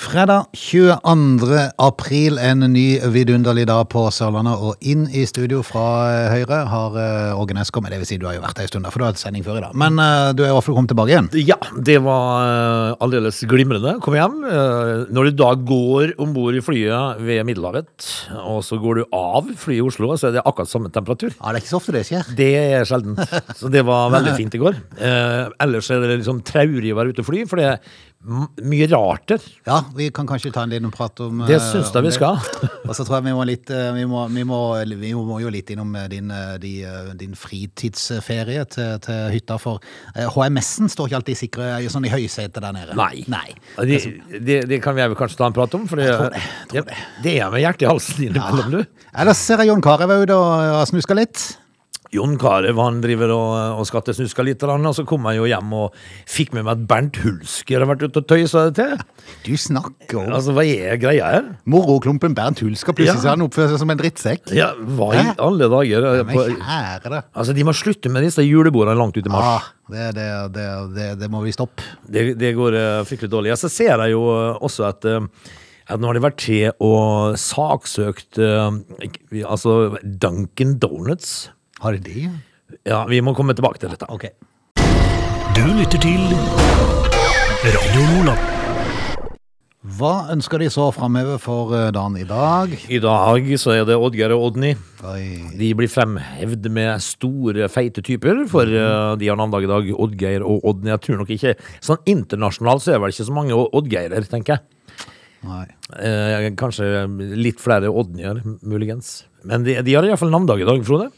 Fredag 22. april, en ny vidunderlig dag på Sørlandet. Og inn i studio fra eh, Høyre har eh, Åge Næss kommet. Det vil si, du har jo vært her en stund, for du har hatt sending før i dag. Men eh, du er i hvert fall kommet tilbake igjen. Ja, det var eh, aldeles glimrende. Kom hjem. Når du da går om bord i flyet ved Middelhavet, og så går du av flyet i Oslo, så er det akkurat samme temperatur. Ja, Det er ikke så ofte det skjer. Det er sjelden. Så det var veldig fint i går. Ellers er det liksom traurig å være ute og fly, for det mye rart der. Ja, vi kan kanskje ta en liten prat om Det eh, syns jeg vi skal. Og så tror jeg vi må litt eh, Vi må, vi må, vi må jo litt innom din, din, eh, de, eh, din fritidsferie til, til hytta, for eh, HMS-en står ikke alltid sikre eh, sånn i høysetet der nede. Nei. Nei. Det, det, det kan vi kanskje ta en prat om, for det, tror det, jeg tror det, er med hjertet i halsen innimellom, du. Ellers ser jeg Jon Carew ute og snuska litt. Jon Carew driver og, og skattesnusker litt, og så kom jeg jo hjem og fikk med meg at Bernt Hulsker har vært ute og tøysa det til. Du snakker om Altså, hva er greia her? moroklumpen Bernt Hulsker. Plutselig Ja. så han oppfører seg som en drittsekk. Ja, hva i alle dager? Men På, kjære det. altså, de må slutte med disse julebordene langt ut i mars. Ah, det, det, det, det, det må vi stoppe. Det, det går uh, fryktelig dårlig. Ja, så ser jeg jo eh, også at uh, at nå har de vært til og saksøkt altså Duncan Donuts. Har de det? Ja, vi må komme tilbake til dette. Ok. Du lytter til Radio Nordland. Hva ønsker de så framover for eh, dagen i dag? I dag så er det Oddgeir og Odny. Oi. De blir fremhevd med store, feite typer, for mm. de har navnedag i dag, Oddgeir og Odny. Jeg tror nok ikke Sånn internasjonalt så er det vel ikke så mange Oddgeirer, tenker jeg. Nei. Eh, kanskje litt flere Odnyer, muligens. Men de, de har iallfall navnedag i dag, Frode.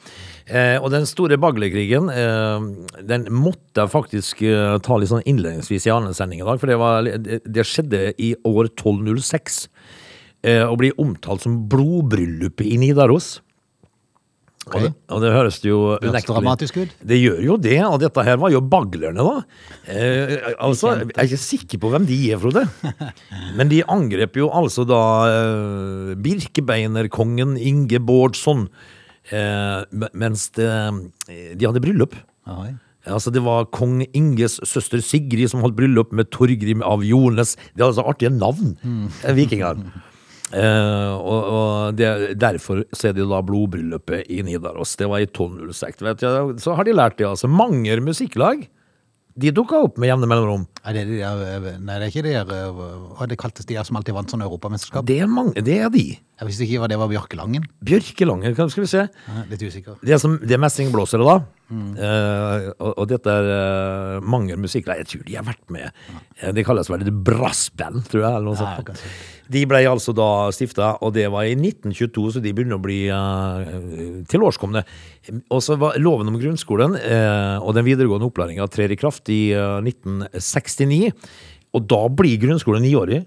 Eh, og den store Baglekrigen, eh, den måtte jeg faktisk eh, ta litt sånn innledningsvis i annen sending i dag, for det, var, det, det skjedde i år 1206. Eh, og blir omtalt som blodbryllupet i Nidaros. Og, det, og det høres jo Høres dramatisk ut. Det gjør jo det, og dette her var jo baglerne, da. Eh, altså, jeg er ikke sikker på hvem de er, Frode. Men de angrep jo altså da eh, Birkebeinerkongen Inge Bårdsson eh, mens det, de hadde bryllup. Oi. Altså Det var kong Inges søster Sigrid som holdt bryllup med Torgrim av Jornes. De hadde så artige navn, mm. vikingene. Eh, og og det, derfor så er det da blodbryllupet i Nidaros. Det var i 1206. Vet du. Så har de lært det, altså. Manger musikklag. De dukka opp med jevne mellomrom. Er det de der, eh, nei, det er ikke de der eh, Hva det kaltes de der som alltid vant sånn europamesterskap? Det er, mange, det er de. Jeg visste ikke hva det var Bjørkelangen. Bjørkelangen, skal vi se. Ja, Litt usikker. Det er, som, det er messingblåsere, da. Eh, og, og dette er uh, mange musikere Jeg tror de har vært med. Ja. det kalles vel et brassband, tror jeg. eller noe Ja, sånt. De ble altså da stifta, og det var i 1922, så de begynner å bli uh, tilårskomne. Og så var loven om grunnskolen eh, og den videregående opplæringa trer i kraft i eh, 1969. Og da blir grunnskolen niårig.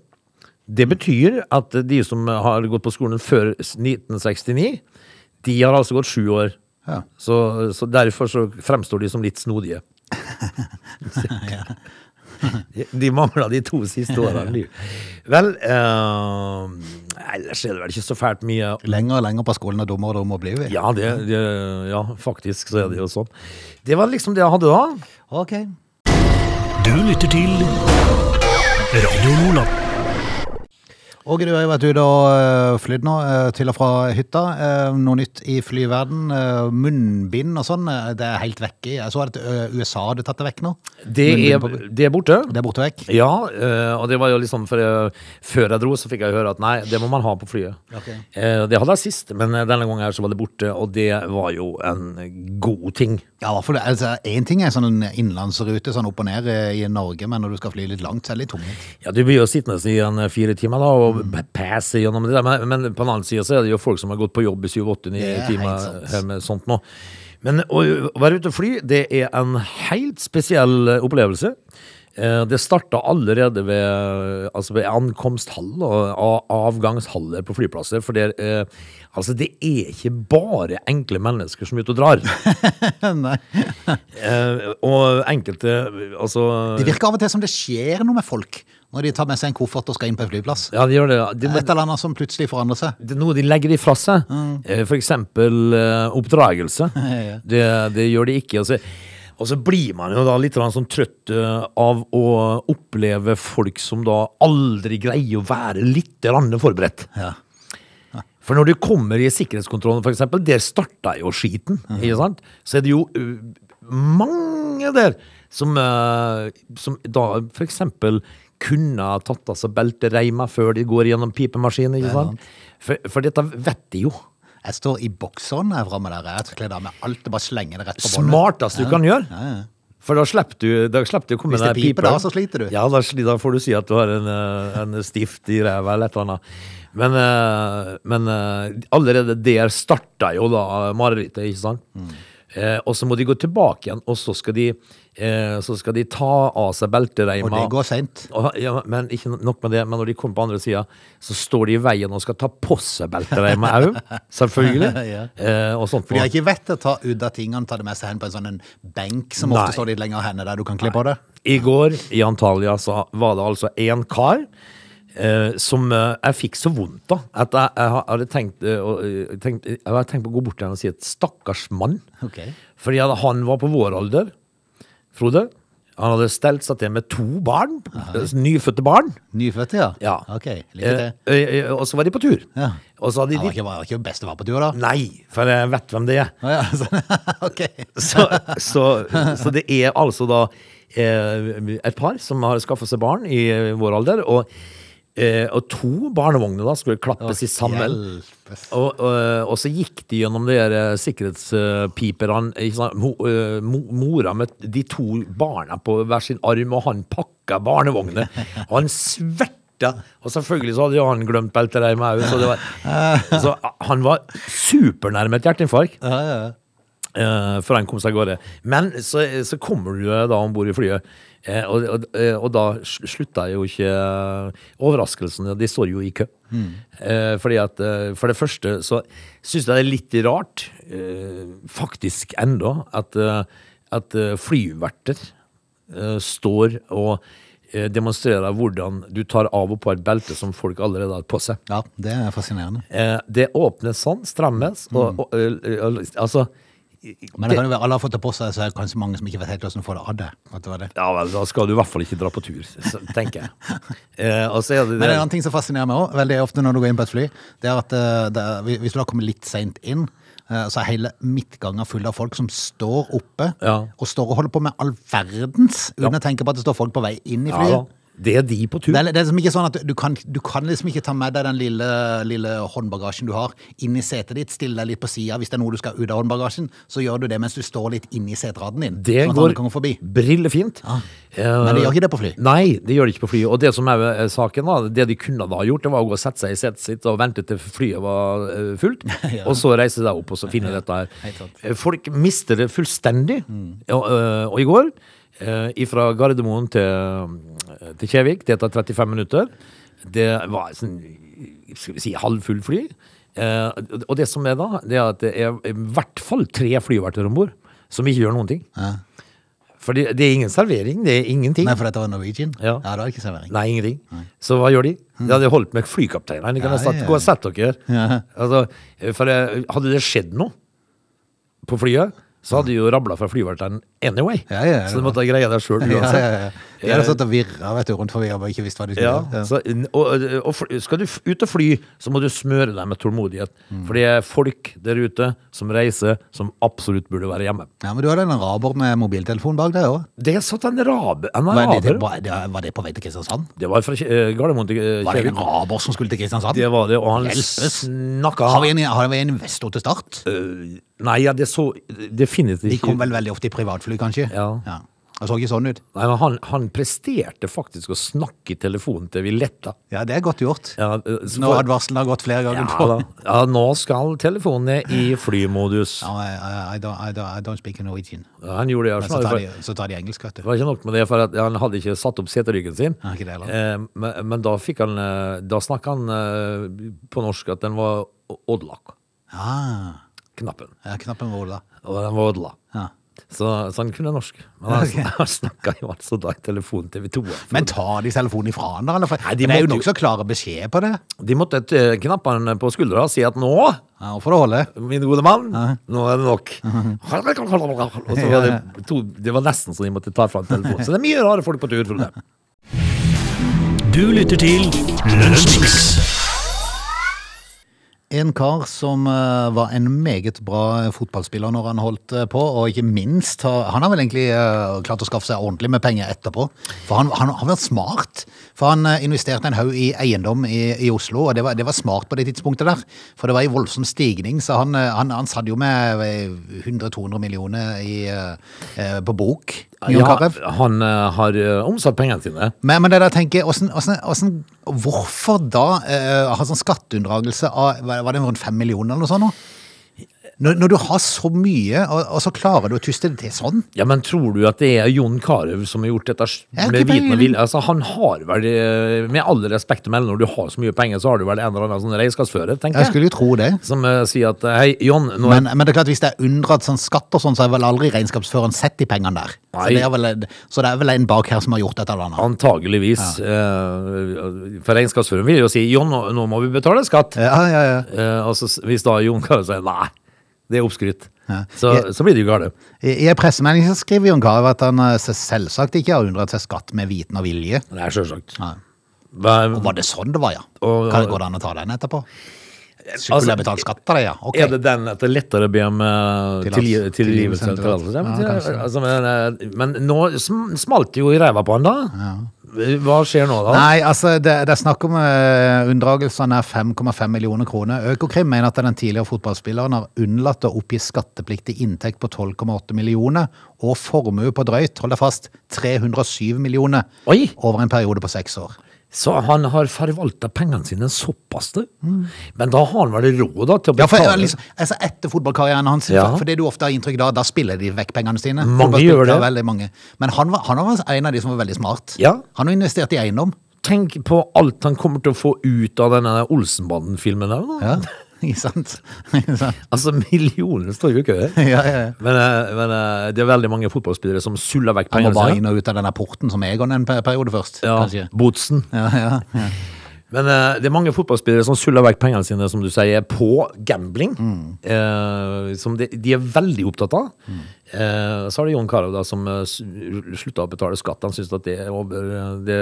Det betyr at de som har gått på skolen før 1969, de har altså gått sju år. Ja. Så, så derfor så fremstår de som litt snodige. De, de mangla de to siste årene. Vel, eh, ellers er det vel ikke så fælt mye Lenger og lenger på skolen og dummere og dummere blir vi. Ja, det, det, ja, faktisk så er det jo sånn. Det var liksom det jeg hadde da. Ok. Du lytter til Radio Nordland. Åge, du har jo vært ute og flydd nå, øh, til og fra hytta. Eh, Noe nytt i flyverden. øh, Munnbind og sånn, det er helt vekke. Jeg så at USA hadde tatt det vekk nå. Det er, det er borte. Det er borte vekk. Ja, eh, og det var jo liksom for, eh, Før jeg dro, så fikk jeg høre at nei, det må man ha på flyet. Ok. Eh, Det hadde jeg sist, men eh, denne gangen her så var det borte, og det var jo en god ting. Ja, hvert fall, altså, Én ting er sånn en innenlandsrute sånn opp og ned eh, i Norge, men når du skal fly litt langt, så er det litt tungt. Ja, du blir jo sittende i en eh, fire timer da, og. Passe gjennom det der, men, men på den annen side så er det jo folk som har gått på jobb i 7-8-9 er timer her med sånt nå. Men å være ute og fly, det er en helt spesiell eh, opplevelse. Eh, Det starta allerede ved, altså ved ankomsthall og avgangshaller på flyplasser. For det, er, eh, altså det er ikke bare enkle mennesker som er ute og drar. Nei. Og enkelte altså, Det virker av og til som det skjer noe med folk når de tar med seg en koffert og skal inn på en flyplass. Ja, de gjør det. De, Et eller annet som plutselig forandrer seg. det er noe de legger ifra seg. Mm. For eksempel eh, oppdragelse. Ja. Det, det gjør de ikke. Og så, og så blir man jo da litt sånn trøtt eh, av å oppleve folk som da aldri greier å være litt forberedt. Ja. For når du kommer i sikkerhetskontrollen, eksempel, der starta jo skiten, ikke sant? Så er det jo mange der som, som da eksempel kunne ha tatt av seg beltereimer før de går gjennom pipemaskinen, ikke sant? For, for dette vet de jo. Jeg står i bokseren her framme der. Jeg kler av meg alt. og bare slenger det rett på båndet. Smarteste du kan gjøre. Ja, ja. For da slipper du, da slipper du å komme Hvis det den piper da, så sliter du. Ja, da, da får du si at du har en, eh, en stift i ræva eller et eller annet. Men, eh, men eh, allerede der starta jo da marerittet, ikke sant? Mm. Eh, og så må de gå tilbake igjen, og så skal de, eh, så skal de ta av seg beltereima. Og det går seint. Ja, men ikke nok med det, men når de kommer på andre sida, så står de i veien og skal ta på seg beltereima òg. Selvfølgelig. Ja. eh, og sånt. For de har ikke vett til å ta ut av tingene, ta det med seg hen på en sånn en benk som Nei. ofte står litt lenger henne der du kan kle på det. I går i Antalya så var det altså en kar eh, som eh, jeg fikk så vondt av at jeg, jeg hadde tenkt, eh, eh, tenkt, jeg hadde tenkt på å gå bort til han og si et stakkars mann. Okay. Fordi han var på vår alder, Frode. Han hadde stelt seg til med to barn, Aha. nyfødte barn. Nyfødte, ja? Ja. Ok. Eh, og så var de på tur. Ja. Og så hadde Det var de ikke, var ikke være på tur, da? Nei, for jeg vet hvem det er. Ah, ja, ok. Så, så, så det er altså da eh, et par som har skaffet seg barn i vår alder, og, eh, og to barnevogner da skulle klappes i sammen. Og, og, og så gikk de gjennom de eh, sikkerhetspiperne. ikke sant? Mo, uh, mora med de to barna på hver sin arm, og han pakka barnevogner. Og han sverta. Og selvfølgelig så hadde jo han glemt beltereimet òg, så, var- så han var supernærme et hjerteinfarkt. Ja, ja. Eh, før han kom seg av gårde. Men så, så kommer du da om bord i flyet, eh, og, og, eh, og da sl- slutta jo ikke overraskelsen. De står jo i kø. Eh, fordi at For det første så syns jeg det er litt rart, faktisk enda, at, at flyverter står og demonstrerer hvordan du tar av og på et belte som folk allerede har på seg. ja, det er fascinerende. Det åpnes sånn, strammes, og, og, eh, eh, altså Men det kan jo være alle har fått det på seg, så er det kanskje mange som ikke vet helt hvordan de får det av det. Det det. Ja, vel, da skal du i hvert fall ikke dra på tur, tenker jeg. Eh, og så er det Men en annen ting som fascinerer meg også, veldig ofte når du går inn på et fly, det er at eh, er, hvis du da kommer litt seint inn, eh, så er hele midtgangen full av folk som står oppe Ja. og står og holder på med all verdens, uten Ja. å tenke på at det står folk på vei inn i flyet. da, det er de på tur. Det er, det er liksom ikke sånn at du kan, du kan liksom ikke ta med deg den lille, lille håndbagasjen du har inn i setet ditt, stille deg litt på sida. Hvis det er noe du skal ut av håndbagasjen, så gjør du det mens du står litt inni setraden din. Det sånn går brillefint. Eh, Men det gjør ikke det på fly. Nei, det gjør det ikke på fly. Og det som er eh, saken, da, det de kunne da gjort, det var å gå og sette seg i setet sitt og vente til flyet var fullt, fullt, og så reise seg opp og så finne dette her. Eh, Folk mister det fullstendig. Og, eh, og i går, eh, fra Gardermoen til, til Kjevik, det tar 35 minutter. Det var sånn, skal vi si, halvfull fly. Eh, og det som er da, det er at det er i hvert fall tre flyverter om bord som ikke gjør noen ting. Ja. For det, det er ingen servering, det er ingenting. Nei, for dette var Norwegian? Ja. ja det var ikke servering. Nei, ingenting. Så hva gjør de? De hadde holdt med flykapteinene. De kan Ja, ha sagt. Gå og sett dere. Ja. Altså, for eh, hadde det skjedd noe på flyet, så hadde de jo rabla fra flyverteren anyway. Ja, ja, ja. så du måtte greie det sjøl Ja, uansett. Ja. Hadde stått og virra vet du, rundt forbi og ikke visst hva de skulle Ja, gjøre. så, og, og fly- skal du ut og fly, så må du smøre deg med tålmodighet. Mm. For det er folk der ute som reiser, som absolutt burde være hjemme. Ja, Men du hadde en araber med mobiltelefon bak deg òg. Det satt en rabe en Var, det- araber. var, det- var det på vei til Kristiansand? Det var fra eh, Gardermoen til eh, Var det en Kjevik. araber som skulle til Kristiansand? Det var det, og han snakka Har vi en, har vi en investor til start? Uh, Nei, ja, det så definitivt De kom vel veldig ofte i privatfly, kanskje? Ja. ja. Det så ikke sånn ut. Nei, men han, han presterte faktisk å snakke i telefonen til Villetta. Ja, det er godt gjort. Ja, eh, så Når advarselen har gått flere ganger ja, på. da. ja, nå skal telefonen ned i flymodus. No, I, I, don't, I, don't, I don't speak Norwegian. Ja, Han gjorde det. Men så tar de, så tar de engelsk, vet du. Det var ikke nok med det, for at han hadde ikke satt opp seteryggen sin. Ja, ikke det. Eh, men, men da fikk han eh, Da snakka han eh, på norsk at den var odlak. Ah, Knappen. ja, knappen var odla. Og den var Odla. Ja. Så, så han kunne norsk. Men han, okay. han snakka jo altså da i telefonen til V2. Men tar de telefonen ifra han, da? Eller? For, Nei, de det er jo nokså klare beskjed på det. De måtte knappe han på skuldra og si at nå, Ja, for å holde. min gode mann, nå er det nok. Og så var det, to, det var nesten så de måtte ta fram telefonen. Så det er mye rare folk på tur. Frode. Du lytter til Lunsjmix. En kar som eh, var en meget bra fotballspiller når han holdt eh, på, og ikke minst Han har vel egentlig eh, klart å skaffe seg ordentlig med penger etterpå. For han, han har vært smart. For han investerte en haug i eiendom i, i Oslo, og det var, det var smart på det tidspunktet der. For det var i voldsom stigning, så han, han, han satt jo med eh, 100-200 millioner i, på bok. Jon Ja, Carew. han eh, har eh, omsatt pengene sine. Men, men det der tenker hvordan, hvordan, hvordan, hvorfor da uh, ha sånn skatteunndragelse av Var det rundt fem millioner eller noe sånt? nå? Når, når du har så mye, og, og så klarer du å tyste det til sånn? Ja, men tror du at det er Jon Carew som har gjort dette med viten og vilje? Altså, han har vel, eh, med all respekt å melde, når du har så mye penger, så har du vel en eller annen sånn regnskapsfører, tenker Jeg jeg. skulle jo tro det. Som uh, sier at hei, Jon, nå Men, men det er klart hvis det er unndratt sånn skatt og sånn, så har vel aldri regnskapsføreren sett de pengene der. Så det, vel, så det er vel en bak her som har gjort et eller annet. Antageligvis. eh, for regnskapsføreren vil jo si Jon, nå, nå må vi betale skatt. Ja, ja, ja. Uh, og så, hvis da Jon Carew sier nei, det er oppskrytt, Ja. så, Jeg- så blir det jo gale. I, I en pressemelding skriver Jon Carew at han eh, selvsagt ikke har unndratt seg skatt med viten og vilje. Det er selvsagt. Ja. Og var det sånn det var, ja? Og- Kan det gå an å ta den etterpå? Skulle Altså, jeg betalt skatt av det, ja? Okay. Er det den at det er lettere å be om uh, Tillatelse- tilgivelse? tillatelse? Ja, men, ja, altså, men, eh, men nå sm- smalt det jo i ræva på han, da. Hva skjer nå, da? Nei, altså, det, det er snakk om uh, unndragelsene er 5,5 millioner kroner. Økokrim mener at den tidligere fotballspilleren har unnlatt å oppgi skattepliktig inntekt på 12,8 millioner og formue på drøyt, hold deg fast, 307 millioner Oi! over en periode på seks år. Så han har forvalta pengene sine såpass, du. Men da har han vel råd da, til å Ja, for betale? liksom, altså Etter fotballkarrieren hans, Ja. for det du ofte har inntrykk da, da spiller de vekk pengene sine. Mange gjør det. Veldig mange. Men han var, han var en av de som var veldig smart. Ja. Han har investert i eiendom. Tenk på alt han kommer til å få ut av denne Olsenbanden-filmen der. da. Ja, ikke sant? Ikke sant? Altså, millionene står jo i kø. ja, ja, ja. Men, eh, men eh, det er veldig mange fotballspillere som suller vekk Han må pengene bare sine. inn og ut av denne porten som Egon en periode først, Ja, kanskje. Botsen. Ja, ja, ja. Men uh, det er mange fotballspillere som suller vekk pengene sine, som du sier, på gambling. eh, som de, de er veldig opptatt av. Eh, så har det Jon Carew som uh, slutta å betale skatt. Han syns at det det,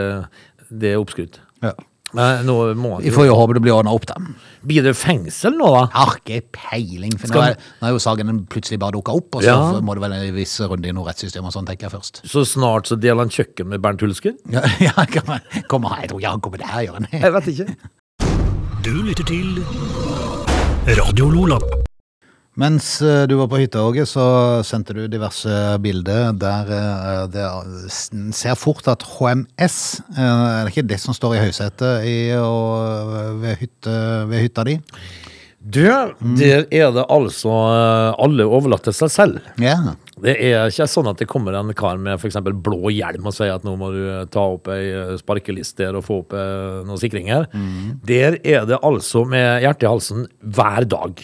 det er oppskrytt. Ja. Men nå må Vi får jo håpe det blir ordna opp, da. Blir det fengsel nå, da? Har ikke peiling. For nå er, nå er jo saken plutselig bare dukka opp, og så Ja. må det vel en viss runde i noe rettssystem og sånn, tenker jeg først. Så snart så deler han kjøkken med Bernt Hulsker? Ja, ja kan man, jeg tror ikke han kommer der, gjør han? Jeg vet ikke. Du lytter til Radio Lola. Mens eh, du var på hytta, Åge, så sendte du diverse bilder der eh, det ser fort at HMS eh, Er det ikke det som står i høysetet i, og, ved, hytte, ved hytta di? Du, der er det altså alle overlatt til seg selv. Yeah. Det er ikke sånn at det kommer en kar med f.eks. blå hjelm og sier at nå må du ta opp ei sparkeliste og få opp noen sikringer. Der er det altså med hjertet i halsen hver dag.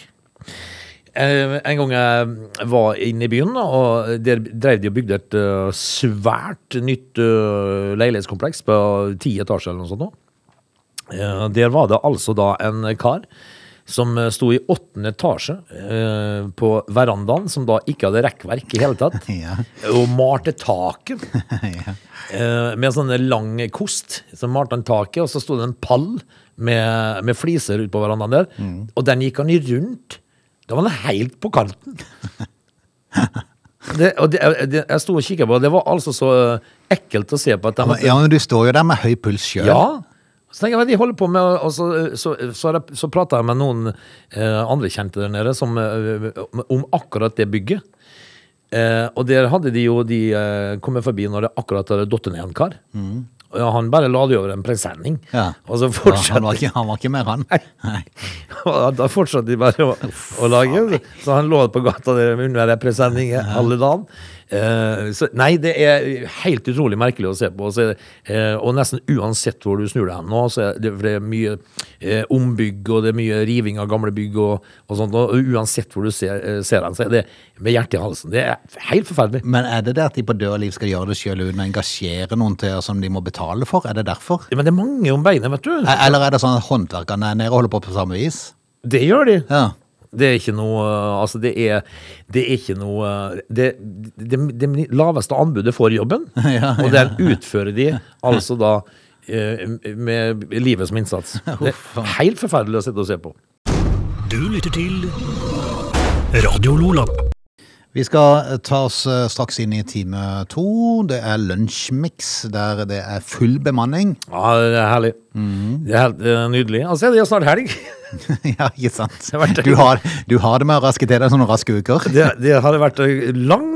Eh, En gang jeg var inne i byen, og der drev de og bygde et eh, svært nytt eh, leilighetskompleks på ti etasjer eller noe sånt. nå. Der var det altså da en kar som sto i åttende etasje eh, på verandaen, som da ikke hadde rekkverk i hele tatt, Ja. og malte taket ja. eh, med sånn lang kost. Så malte han taket, og så sto det en pall med, med fliser ute på verandaen der, og den gikk han i rundt. Da var han helt på kanten. Det, og det, det, jeg sto og kikket på, og det var altså så ekkelt å se på. at de, ja, men du står jo der med høy puls sjøl. ja. Så tenker jeg, de holder på med, og så, så, så, har så pratet jeg med noen eh, andre kjente der nede som, eh, om akkurat det bygget. Eh, og der hadde de jo de eh, kommet forbi når det akkurat hadde datt ned en kar. Og ja, han bare la det over en presenning. Ja. Og så Ja, fortsatte han, var ikke, han var ikke mer, han. Nei. Og da fortsatte de bare å, å lage. Så han lå på gata der under en presenning alle dagen. Eh, så, nei, det er helt utrolig merkelig å se på. Så, eh, og nesten uansett hvor du snur deg hen nå, så det, for det er mye eh, ombygg og det er mye riving av gamle bygg og, og sånt. Og uansett hvor du ser, ser den, så er det med hjertet i halsen. Det er helt forferdelig. Men er det det at de på død og liv skal gjøre det sjøl uten å engasjere noen til som de må betale for? Er det derfor? Ja, Men det er mange om beinet, vet du. E- Eller er det sånn at håndverkerne er nede og holder på på samme vis? Det gjør de. Ja. Det er ikke noe Altså, det er, det er ikke noe Det, det, det laveste anbudet får jobben, Ja, og den utfører de altså da eh, med livet som innsats. Det er helt forferdelig å sitte og se på. Du lytter til Radio Lola. Vi skal ta oss eh, straks inn i time to. Det er lunsjmix, der det er full bemanning. Ja, det er herlig. Det er helt eh, nydelig. Altså, det er snart helg. ja, ikke sant? vært- Du har, du har det med å raske til deg sånne raske uker. Det, det hadde vært en lang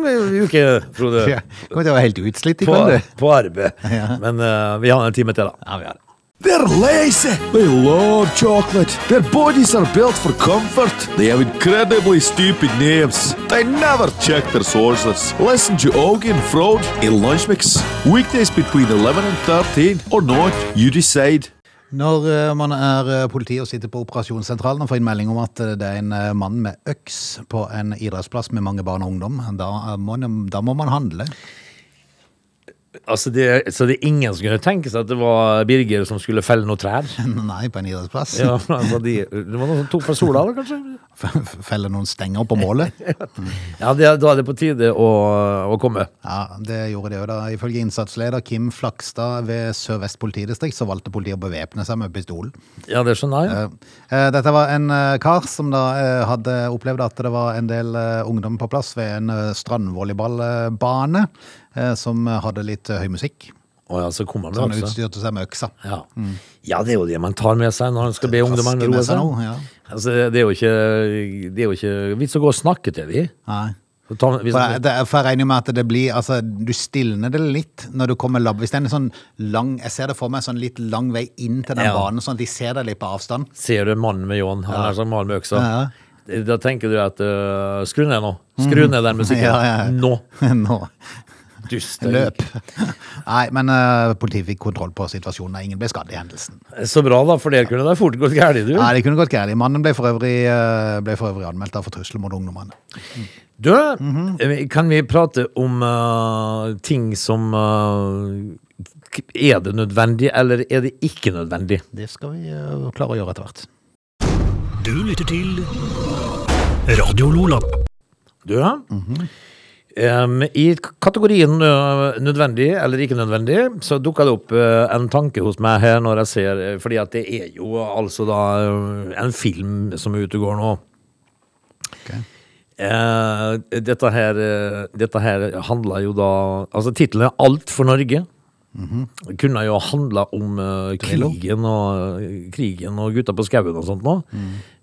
uke, Frode, Ja, Kommer til å være helt utslitt i kveld, du. på arbeid. Ja. Men uh, vi har en time til, da. Ja, vi har det. They're lazy. They love chocolate. Their bodies are built for comfort. They have incredibly stupid names. They never check their sources. Listen to Augie and Frode in Lunch Mix. Weekdays between 11 and 13 or not, you decide. Når eh, man er eh, politi og sitter på operasjonssentralen og får inn melding om at eh, det er en mann med øks på en idrettsplass med mange barn og ungdom, da må, da må man handle. Altså, det, så det er ingen som kunne tenke seg at det var Birger som skulle felle noen trær? Nei, på en idrettsplass. Ja, altså de, det var noen som tok fra sola, da, kanskje? Felle noen stenger på målet. Ja, det, da er det på tide å, å komme. Ja, det gjorde det jo da. Ifølge innsatsleder Kim Flakstad ved Sør-Vest politidistrikt så valgte politiet å bevæpne seg med pistol. Ja, det skjønner jeg. Eh, Dette var en eh, kar som da eh, hadde opplevd at det var en del eh, ungdom på plass ved en eh, strandvolleyballbane eh, som hadde litt eh, høy musikk. Oh, ja, så kommer han Så han med også. utstyrte seg med øksa. Ja. ja, det er jo det man tar med seg når man skal be ungdommene roe seg nå, ja. Altså, det er jo ikke, det er jo ikke vits å gå og snakke til dem. Nei. Så For jeg, det, for jeg regner med at det blir Altså, du stilner det litt når du kommer labb. Hvis det er en sånn lang Jeg ser det for meg en sånn litt lang vei inn til den Ja. banen, sånn at de ser deg litt på avstand. Ser du mannen med ljåen, han er sånn mannen med øksa. Ja. Da tenker du at uh, skru ned nå. Skru ned den musikken. Ja, ja, ja. Nå. Nå. Dust. Løp. Nei, men uh, politiet fikk kontroll på situasjonen. og Ingen ble skadd i hendelsen. Så bra, da, for det kunne det fort gått galt, du. Nei, det kunne gått gærent. Mannen ble for øvrig, uh, ble for øvrig anmeldt av for trusler mot ungdommene. Du, eh, kan vi prate om uh, ting som Er det nødvendig, eller er det ikke nødvendig? Det skal vi klare å gjøre etter hvert. Du lytter til Radio Lola. Du, em, I kategorien nødvendig eller ikke nødvendig, så dukka det opp uh, en tanke hos meg her når jeg ser Fordi at det er jo altså da en film som er ute og går nå. Eh, dette her, uh, dette her handler jo da Altså, tittelen er 'Alt for Norge'. Det kunne jo handla om krigen og, krigen og gutta på skauen og sånt nå.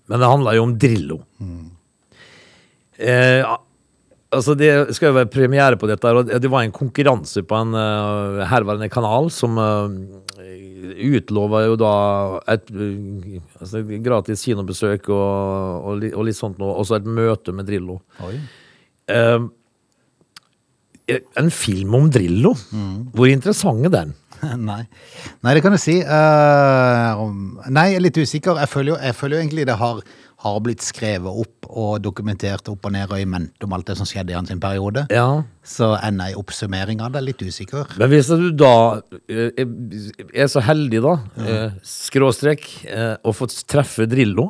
Men det handla jo om Drillo. Eh, altså Det skal jo være premiere på dette, og det var en konkurranse på en uh, herværende kanal som uh, utlova jo da et uh, altså, gratis kinobesøk og, og, og litt sånt noe, også et møte med Drillo. Eh, en film om Drillo, hvor interessant er den? Nei. Nei, det kan du si. Uh, nei, jeg er litt usikker. Jeg føler jo, jeg føler jo egentlig det har, har blitt skrevet opp og dokumentert opp og ned og i mente om alt det som skjedde i hans periode. Ja. Så ender jeg i oppsummering av det litt usikker. Men hvis du da eh, er så heldig, da, eh, skråstrek, eh, å få treffe Drillo,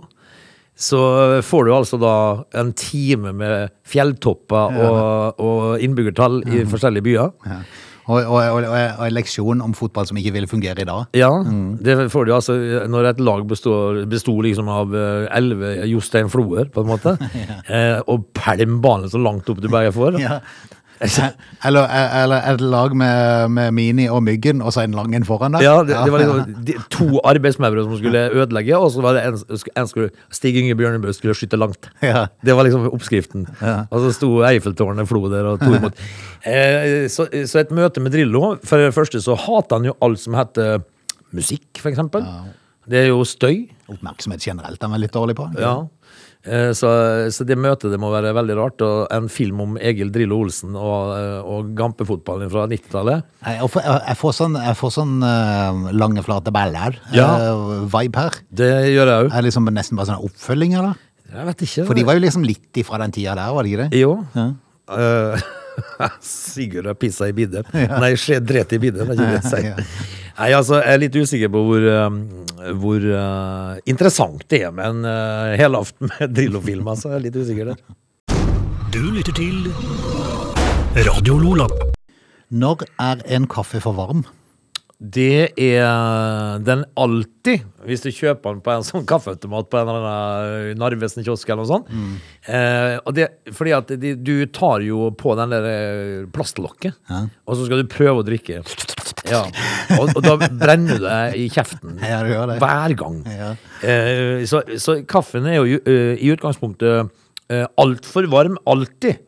så får du altså da en time med fjelltopper og, og innbyggertall i forskjellige byer. Ja. Og, og, og, og, en leksjon om fotball som ikke vil fungere i dag. Ja, det får du altså når et lag består, liksom av eh, elleve Jostein Floer, på en måte, eh, og pælm ballen så langt opp du bare får. Ja. Eller, eller et lag med, med Mini og Myggen, og så en lang en foran der. Ja, det, det var liksom de, to arbeidsmaure som skulle ødelegge, og så var det en, en skulle, Stig Inge Bjørnebø skulle skyte langt. Ja. Det var liksom oppskriften. Og så sto Eiffeltårnet flo der og to imot. Eh, så, så et møte med Drillo For det første så hater han jo alt som heter musikk, for eksempel. Det er jo støy. Oppmerksomhet generelt han er litt dårlig på. Ja. Eh, Så, så det møtet det må være veldig rart. Og en film om Egil Drillo Olsen og, eh, og gampefotballen fra 90-tallet. Jeg, jeg, får- sånn, jeg får sånn uh, lange, flate baller. Ja. uh, vibe her. Det gjør jeg òg. Er liksom nesten bare sånn oppfølging, eller? Jeg vet ikke. For de var jo liksom litt ifra den tida der, var det ikke det? Jo. Ja. Uh, Sigurd har pissa i bidet. Nei, skje dret i bidet. Det er ikke det jeg sier. Ja. Nei, altså, jeg er litt usikker på hvor, um, hvor uh, interessant det er med en uh, helaften med Drillo-film. Altså, jeg er litt usikker der. Du lytter til Radio Lola. Når er en kaffe for varm? Det er den alltid, hvis du kjøper den på en sånn kaffeautomat på en eller annen Narvesen-kiosk eller noe sånt. Eh, og det, fordi at de, du tar jo på den der plastlokket, plastlokket, og så skal du prøve å drikke. Ja. Og, og da brenner du deg i kjeften Ja, du gjør det. hver gang. Ja. Eh, så, så kaffen er jo uh, i utgangspunktet uh, altfor varm alltid.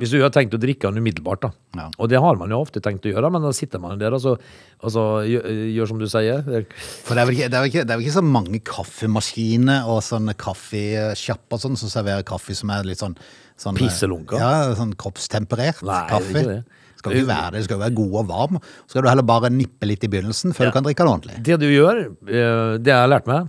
Hvis du har tenkt å drikke den umiddelbart. da. Ja. Og det har man jo ofte tenkt å gjøre, men da sitter man der og så, og så gjør, gjør som du sier. For det er, vel ikke, det, er vel ikke, er vel ikke så mange kaffemaskiner og sånne kaffesjapper sånn, som serverer kaffe som er litt sånn, sånn Pisselunker? Ja, sånn kroppstemperert Nei, det er kaffe. ikke det. Skal ikke være det, det skal være god og varm. Så skal du heller bare nippe litt i begynnelsen før Ja. du kan drikke den ordentlig. Det du gjør, eh, det jeg har lært meg,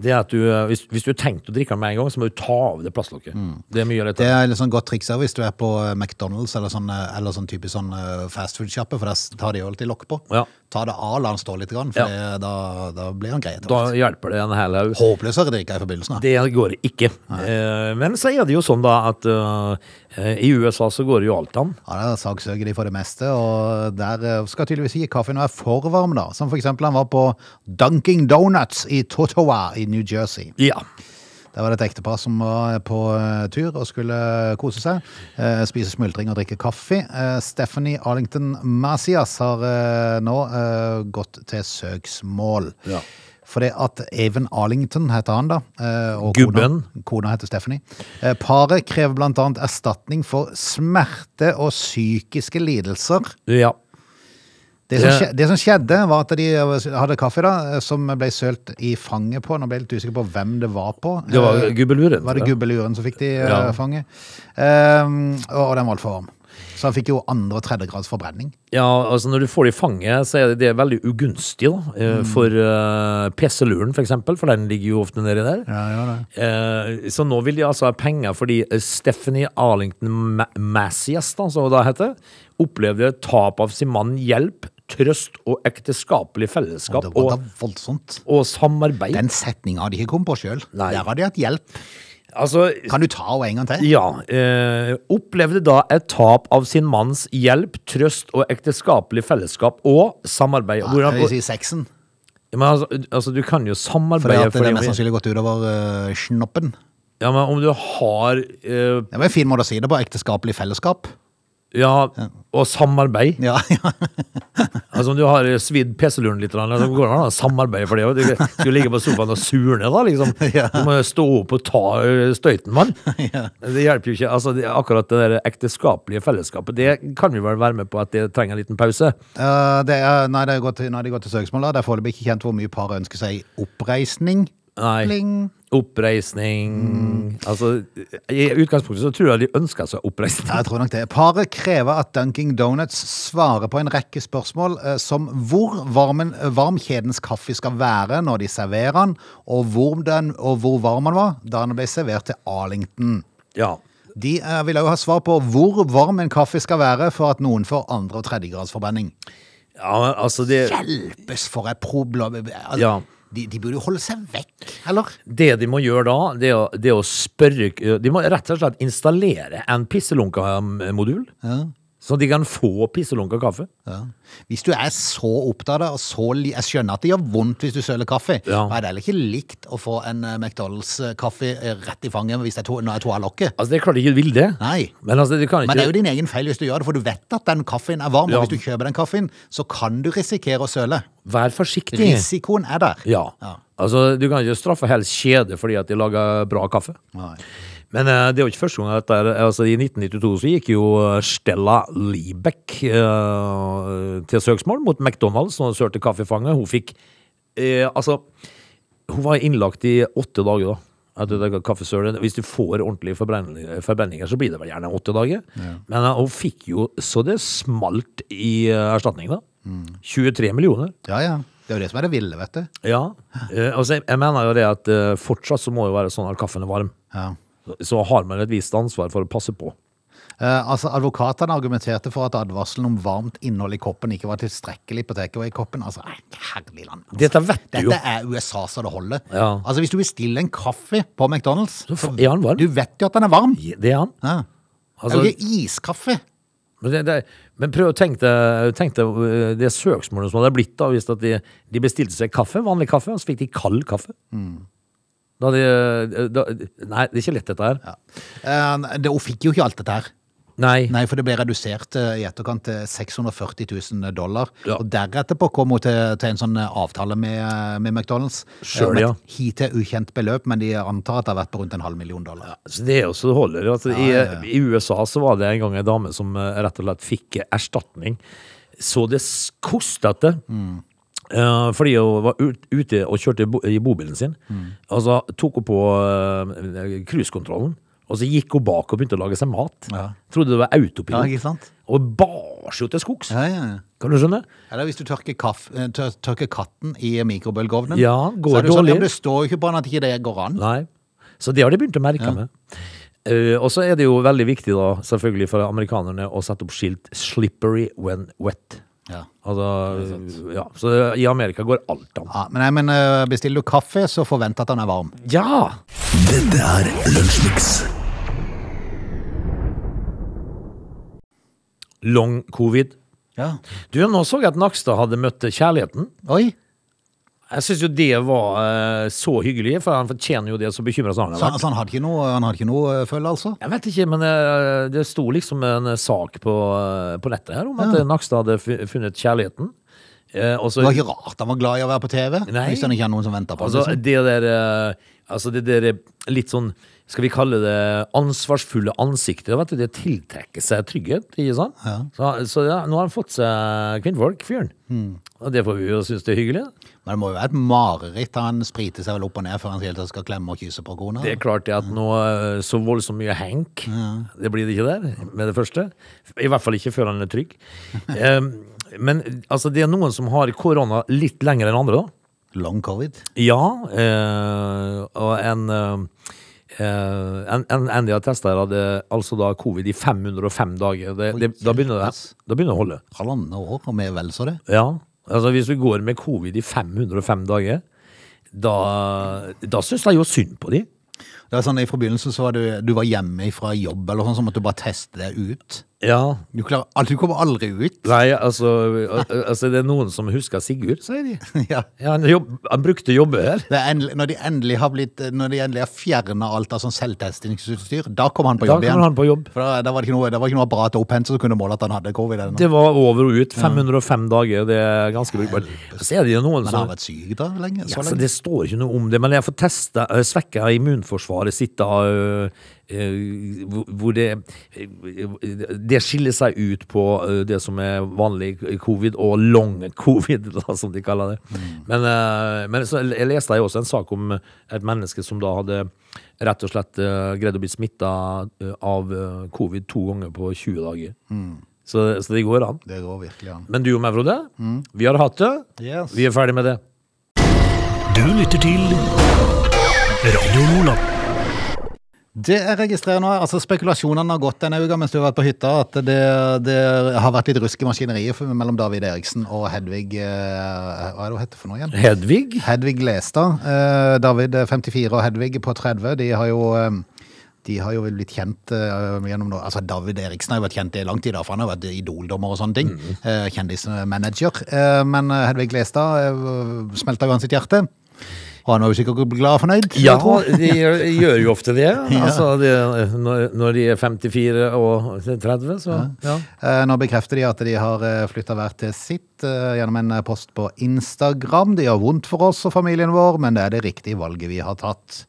det er at du, eh, hvis, hvis du har tenkt å drikke den med en gang, så må du ta av det plastlokket. Det er mye av Det lettere. er et sånn godt triks hvis du er på eh, McDonald's eller sånn, eller sånn type sånn fastfood-sjappe, for der tar de jo alltid lokk på. Ja. Ta det av, la stå litt, grann, for Ja. da, da blir han grei. Da hjelper det en hel haug. Håpløsere drikker i forbindelsen. da. Det går ikke. Eh, men så er det jo sånn da at uh, i USA så går det jo alt an. Ja, Der saksøker de for det meste, og der eh, skal tydeligvis ikke kaffen være for varm, da. Som for eksempel han var på Dunking Donuts i Totowa i New Jersey. Ja. Der var det et ektepar som var på eh, tur og skulle kose seg. eh, spise smultring og drikke kaffe. Eh, Stephanie Arlington Masias har eh, nå eh, gått til søksmål. Ja. Fordi at Even Arlington heter han, da. eh, og Gubben. Kona, kona heter Stephanie. Eh, Paret krever annet erstatning for smerte og psykiske lidelser. ja. Det som, Det- skje, det som skjedde, var at de hadde kaffe da, som ble sølt i fanget på. Nå ble jeg litt usikker på hvem det var på. Det var Eh, gubbeluren. var det gubbeluren som fikk de eh, Ja. fanget? Um, og den var altfor varm. Så han fikk jo andre- og tredjegrads forbrenning. Ja, altså når du får det i fanget, så er det, det er veldig ugunstig da, eh, Mm. for uh, PC-luren for eksempel, for den ligger jo ofte nedi der. Ja, ja, det. Eh, så nå vil de altså ha penger fordi eh, Stephanie Arlington Massias, da, som hun da heter, opplevde tap av sin mann hjelp, trøst og ekteskapelig fellesskap Det var og, voldsomt. og samarbeid. Den setninga hadde de ikke kommet på sjøl. Der hadde de hatt hjelp. Altså, Kan du ta henne en gang til? ja, eh, opplevde da et tap av sin manns hjelp, trøst og ekteskapelig fellesskap og samarbeid. Ja, Hvordan, jeg vil si sexen. Men altså, altså, du kan jo For samarbeide det er mest sannsynlig gått utover uh, snoppen. Ja, men om du har uh, Det var en fin måte å si det på. Ekteskapelig fellesskap. Ja, og samarbeid. Ja, ja. Altså Om du har svidd PC-luren litt, så går det an å samarbeide for det. Du skal ligge på sofaen og surne, da, liksom. Du må stå opp og ta støyten, mann. Det hjelper jo ikke. Altså, det, akkurat det der ekteskapelige fellesskapet, det kan vi vel være med på at det trenger en liten pause. Uh, det er, nei, det gått, til- nå har de gått til søksmål. da. Det er foreløpig ikke kjent hvor mye paret ønsker seg oppreisning. Nei. Pling. Oppreisning Altså, i utgangspunktet så tror jeg de ønsker seg oppreisning. Jeg tror nok det. Paret krever at Dunking Donuts svarer på en rekke spørsmål eh, som hvor varm, en- varm kjedens kaffe skal være når de serverer den, og hvor, den, og hvor varm den var da den ble servert til Arlington. Ja. De eh, vil òg ha svar på hvor varm en kaffe skal være for at noen får andre- og tredjegradsforbrenning. ja, altså det Hjelpes for et problem! Altså, Ja. De, de burde jo holde seg vekk, eller? Det de må gjøre da, det er, å, det er å spørre De må rett og slett installere en pisselunka-modul. Ja. Så de kan få pisselunka kaffe. Ja. Hvis du er så opptatt av så Jeg skjønner at det gjør vondt hvis du søler kaffe. Ja. Men det er heller ikke likt å få en eh, McDonald's-kaffe eh, rett i fanget hvis det er to, når jeg to av lokket. Altså, det er klart ikke vil det. Nei. Men altså, de kan ikke Men det er jo din egen feil hvis du gjør det, for du vet at den kaffen er varm. Ja. Og hvis du kjøper den kaffen, så kan du risikere å søle. Vær forsiktig. Risikoen er der. Ja. Ja. Altså, du kan ikke straffe helst kjede fordi at de lager bra kaffe. Nei. Men eh, det er jo ikke første gang dette er Altså, i 1992 så gikk jo eh, Stella Liebeck eh, til søksmål mot McDonald's hun sølte kaffefanget. Hun fikk eh, Altså, hun var innlagt i åtte dager, da. Hvis du får ordentlige forbrenninger, så blir det vel gjerne åtte dager. Men eh, hun fikk jo så det smalt i erstatning, da. 23 millioner. Ja, ja. Det er jo det som er det ville, vet du. Ja. Eh, altså, jeg, jeg mener jo det at fortsatt så må det være sånn at kaffen er varm. Ja. Så- har man et visst ansvar for å passe på. Eh, altså, Advokatene argumenterte for at advarselen om varmt innhold i koppen ikke var tilstrekkelig på takeaway-koppen. Altså, herlig land. Altså. Dette vet du jo. Dette er USA så det holder. Ja. Altså, Hvis du bestiller en kaffe på McDonald's Så er han varm? Du vet jo at den er varm. Det er han. Ja. Altså- er ikke iskaffe. Men, det, det, men prøv å tenke deg, tenk deg eh, det søksmålet som hadde blitt da hvis de, de bestilte seg kaffe, vanlig kaffe, og så fikk de kald kaffe. Da de, da, nei, det er ikke lett dette her. Eh, det, hun fikk jo ikke alt dette her. Nei. Nei, for det ble redusert eh, i etterkant til 640 000 dollar. Ja. Og deretterpå kom hun til, til en sånn eh, avtale med, med McDonald's. eh, Selv, et ja. Hittil ukjent beløp, men de antar at det har vært på rundt en halv million dollar. Så det er jo så det holder. Altså, Ja, ja, ja. I, I USA så var det en gang en dame som eh, rett og slett fikk erstatning. Så det kostet det. Eh, fordi hun var ut, ute og kjørte bo, i bobilen sin. Og så tok hun på uh. Og så gikk hun bak og begynte å lage seg mat. Ja. Trodde det var Ja, autopilot. sant? og bars jo til skogs. Ja, ja, ja. Kan du skjønne? Eller hvis du tørker, kaff, eh, tør, tørker katten i mikrobølgeovnen. Ja, går så er det sånn, dårlig. ja, det står jo ikke på at ikke det går an. Nei. Så det har de begynt å merke med. Uh, og så er det jo veldig viktig da, selvfølgelig for amerikanerne å sette opp skilt 'slippery when wet'. Ja. Altså, ja, så i Amerika går alt an. Ja, men, nei, men eh, bestiller du kaffe, så forvent at den er varm. Ja! Dette er Lunsjmix. Long covid. Ja. Du, nå så jeg at Nakstad hadde møtt kjærligheten. Oi, Jeg syns jo det var eh, så hyggelig, for han fortjener jo det, så bekymra som han så, har vært. så han hadde ikke noe, han hadde ikke noe eh, følge, altså? Jeg vet ikke, men eh, det sto liksom en sak på, eh, på nettet her om at eh, Nakstad hadde fu- funnet kjærligheten. Eh, og så- Det var ikke rart han var glad i å være på TV, Nei. hvis han ikke har noen som venter på Altså, liksom. det der eh, Altså, det der litt sånn Skal vi kalle det ansvarsfulle ansiktet? Vet du, det tiltrekker seg trygghet, ikke sant? Så, så ja, nå har han fått seg kvinnfolk, fyren. Mm. Og det får vi jo synes det er hyggelig. Men det må jo være et mareritt. Han spriter seg vel opp og ned før han skal klemme og kysse på kona. Det er klart det at nå eh, så voldsomt mye hank, det blir det ikke der med det første. I hvert fall ikke før han er trygg. um, men altså, det er noen som har korona litt lenger enn andre, da. Long covid. Ja, eh, og en, eh, en, en, en har testa her, hadde altså da covid i 505 dager. Det, det, da, begynner det, da begynner det å holde. Halvannet år, og mer vel så det. Ja, altså Hvis du går med covid i 505 dager, da, da syns jeg jo synd på de. Det er sånn, I forbindelse så var du, du var hjemme fra jobb, eller sånn, så måtte du bare teste det ut. Ja, Du, klarer, al- du kommer aldri ut. Nei, altså, al- altså Det er noen som husker Sigurd, sier de. Ja. Ja, han, jobb, han brukte jobbe her. Det er endelig, når, de endelig har blitt, når de endelig har fjerna alt av sånn selvtestingsutstyr, da kom han på Da jobb igjen. kommer han på jobb. For da, da var det ikke noe, det var ikke noe apparat å opphente som kunne måle at han hadde covid. Eller noe. Det var over og ut. 505 dager, det er ganske brukbart. Så er det jo noen Men han som har vært syk da lenge? Ja, Så så lenge. det står ikke noe om det, men jeg får testa øh, svekka immunforsvaret sitt da øh, øh, hvor- hvor det øh, Det skiller seg ut på det som er vanlig covid og long covid, da, som de kaller det. Men, øh, men så jeg leste jeg også en sak om et menneske som da hadde rett og slett greid å bli smitta av covid to ganger på 20 dager. Så, så det går an. Det går virkelig an. Men du og meg, Frode, vi har hatt det. Yes. Vi er ferdig med det. Du lytter til Radio Lola. Det jeg registrerer nå, altså spekulasjonene har gått denne uka mens du har vært på hytta, at det, det har vært litt rusk i maskineriet mellom David Eriksen og Hedvig eh, Hva er det hun heter for noe igjen? Hedvig. Hedvig Lestad. Eh, David eh, 54 og Hedvig på 30. De har jo eh, De har jo blitt kjent gjennom noe Altså, David Eriksen har jo vært kjent i lang tid, for han har vært idoldommer og sånne ting. Eh, Kjendismanager. Eh, men Hedvig Lestad uh, smelta jo hans sitt hjerte. Han var jo sikkert glad og fornøyd. Ja, de gjør, jo ofte det. Altså, de, når, de er 54 og 30, så ja. Eh, Nå bekrefter de at de har flytta hver til sitt eh, gjennom en eh, post på Instagram. Det gjør vondt for oss og familien vår, men det er det riktige valget vi har tatt.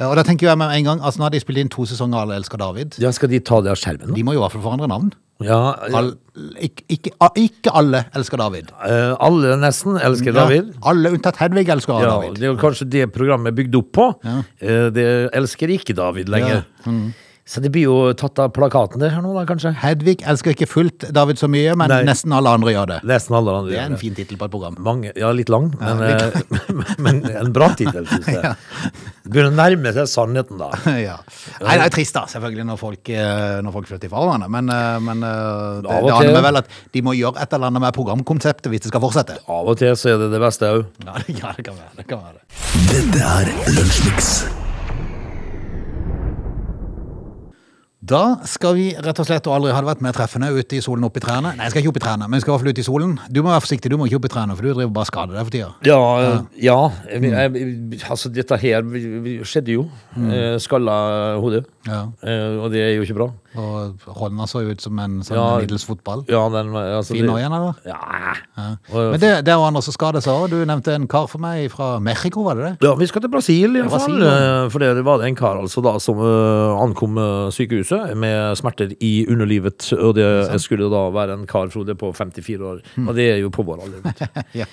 Eh, Og da tenker jeg med en gang, altså Nå har de spilt inn to sesonger av elsker David. ja, skal de ta det av skjermen nå? De må jo i hvert fall forandre navn. Ja, All, ikke, ikke, ikke alle elsker David. eh, alle nesten elsker Ja, David. alle unntatt Hedvig elsker Ja, David. det er kanskje det programmet er bygd opp på. Ja. Eh, Det elsker ikke David lenger. Mm. Så det blir jo tatt av plakaten det her nå, da, kanskje? Hedvig elsker ikke fullt David så mye, men Nei. nesten alle andre gjør det. Nesten alle andre Det er en fin tittel på et program. Mange, ja, litt lang, men, litt... men en bra tittel, syns jeg. Det begynner å nærme seg sannheten, da. ja. Nei, det er trist da, selvfølgelig, når folk, eh, når folk flytter fra hverandre. Men, eh, men eh, det, det aner meg vel at de må gjøre et eller annet med programkonseptet hvis det skal fortsette. Av og til så er det det beste òg. Ja, det, kan være det. Kan være. Dette er Lunsjmix. Da skal vi rett og slett, og aldri hadde vært mer treffende, ute i solen opp i trærne. Nei, jeg skal ikke opp i trærne, men jeg skal i hvert fall ut i solen. Du må være forsiktig, du må ikke opp i trærne, for du driver bare skader deg for tida. Ja, ja. Jeg, jeg, altså, dette her skjedde jo. Mm. Skalla hodet. Ja. Eh, Og det er jo ikke bra. Og hånda så jo ut som en sånn Ja. middels fotball. Ja, den altså, Fin nå igjen, eller? Ja. Ja. Men det, det er jo andre som skader seg òg. Du nevnte en kar for meg fra Mexico, var det det? Ja, vi skal til Brasil, i hvert fall. Brasil, ja. Eh, For det var det en kar altså da som eh, ankom eh, sykehuset med smerter i underlivet. Og det skulle da være en kar, Frode, på 54 år. Og det er jo på vår alder. Ja.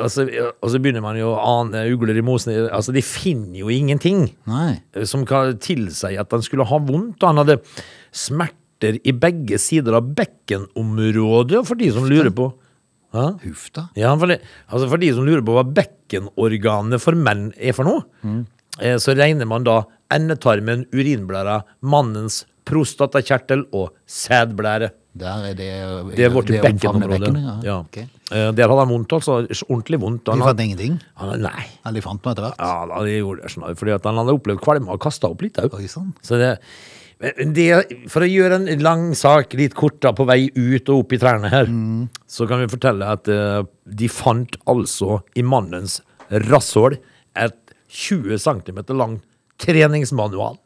Og, så, og så begynner man jo å ane ugler i mosen. Altså, de finner jo ingenting Nei. som kan tilsi at han skulle ha vondt. og Han hadde smerter i begge sider av bekkenområdet, for de som lurer på. Huff da. Ja, for, altså for de som lurer på hva bekkenorganet for menn er for noe, eh, så regner man da endetarmen, urinblæra, mannens prostatakjertel og sædblære. Der er det Det er vårt bekkenområde. Ja. Okay. Eh, Der hadde han vondt, altså. Ordentlig vondt. De fant ingenting? han, nei. Eller de fant noe etter hvert? Ja, da, de gjorde det sånn, fordi at han hadde opplevd kvalme og kasta opp litt òg. Oi. Så det, det, for å gjøre en lang sak litt kort da, på vei ut og opp i trærne her, så kan vi fortelle at uh, de fant altså i mannens rasshål et 20 cm lang treningsmanual.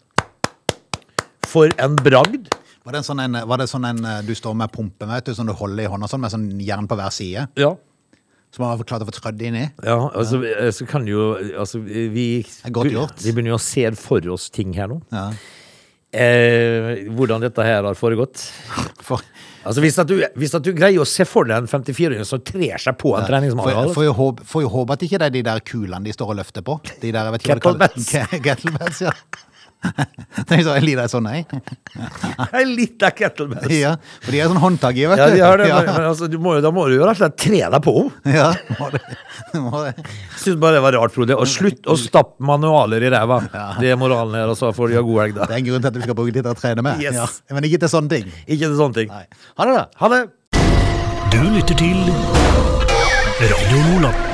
For en bragd. Var det, en sånn en, var det sånn en eh, du står med pumpe med, vet du, som du holder i hånda, sånn, med sånn jern på hver side? Ja. Som har klart å få trødd inn i? Ja, altså, eh, så kan jo altså, vi, godt gjort. vi begynner jo å se for oss ting her nå. Ja. Eh, hvordan dette her har foregått. For, Altså hvis, at du, hvis at du greier å se for deg en 54-åring som trer seg på en håpe, får jo håpe at ikke det er de der kulene de står og løfter på. De der, jeg vet ikke hva det kalles. Ke- Kettlebells, ja. Det er så jeg lider sånn, nei. Jeg liker kettlebells. Ja, for de er sånn håndtak i, vet du. Ja, de har det, Ja, men, altså, du må, jo- da må du jo rett og slett tre deg på henne. ja, må det, må det. Syns bare det var rart, Frode. Og slutt å stappe manualer i ræva. Det er moralen her, og så får de ha god helg, da. Det er en grunn til at du skal bruke tid til å trene med. Yes. Ja. Men ikke til sånne ting. Ikke til sånne ting. Nei. Ha det, da. Ha det. Du lytter til Radio Lola.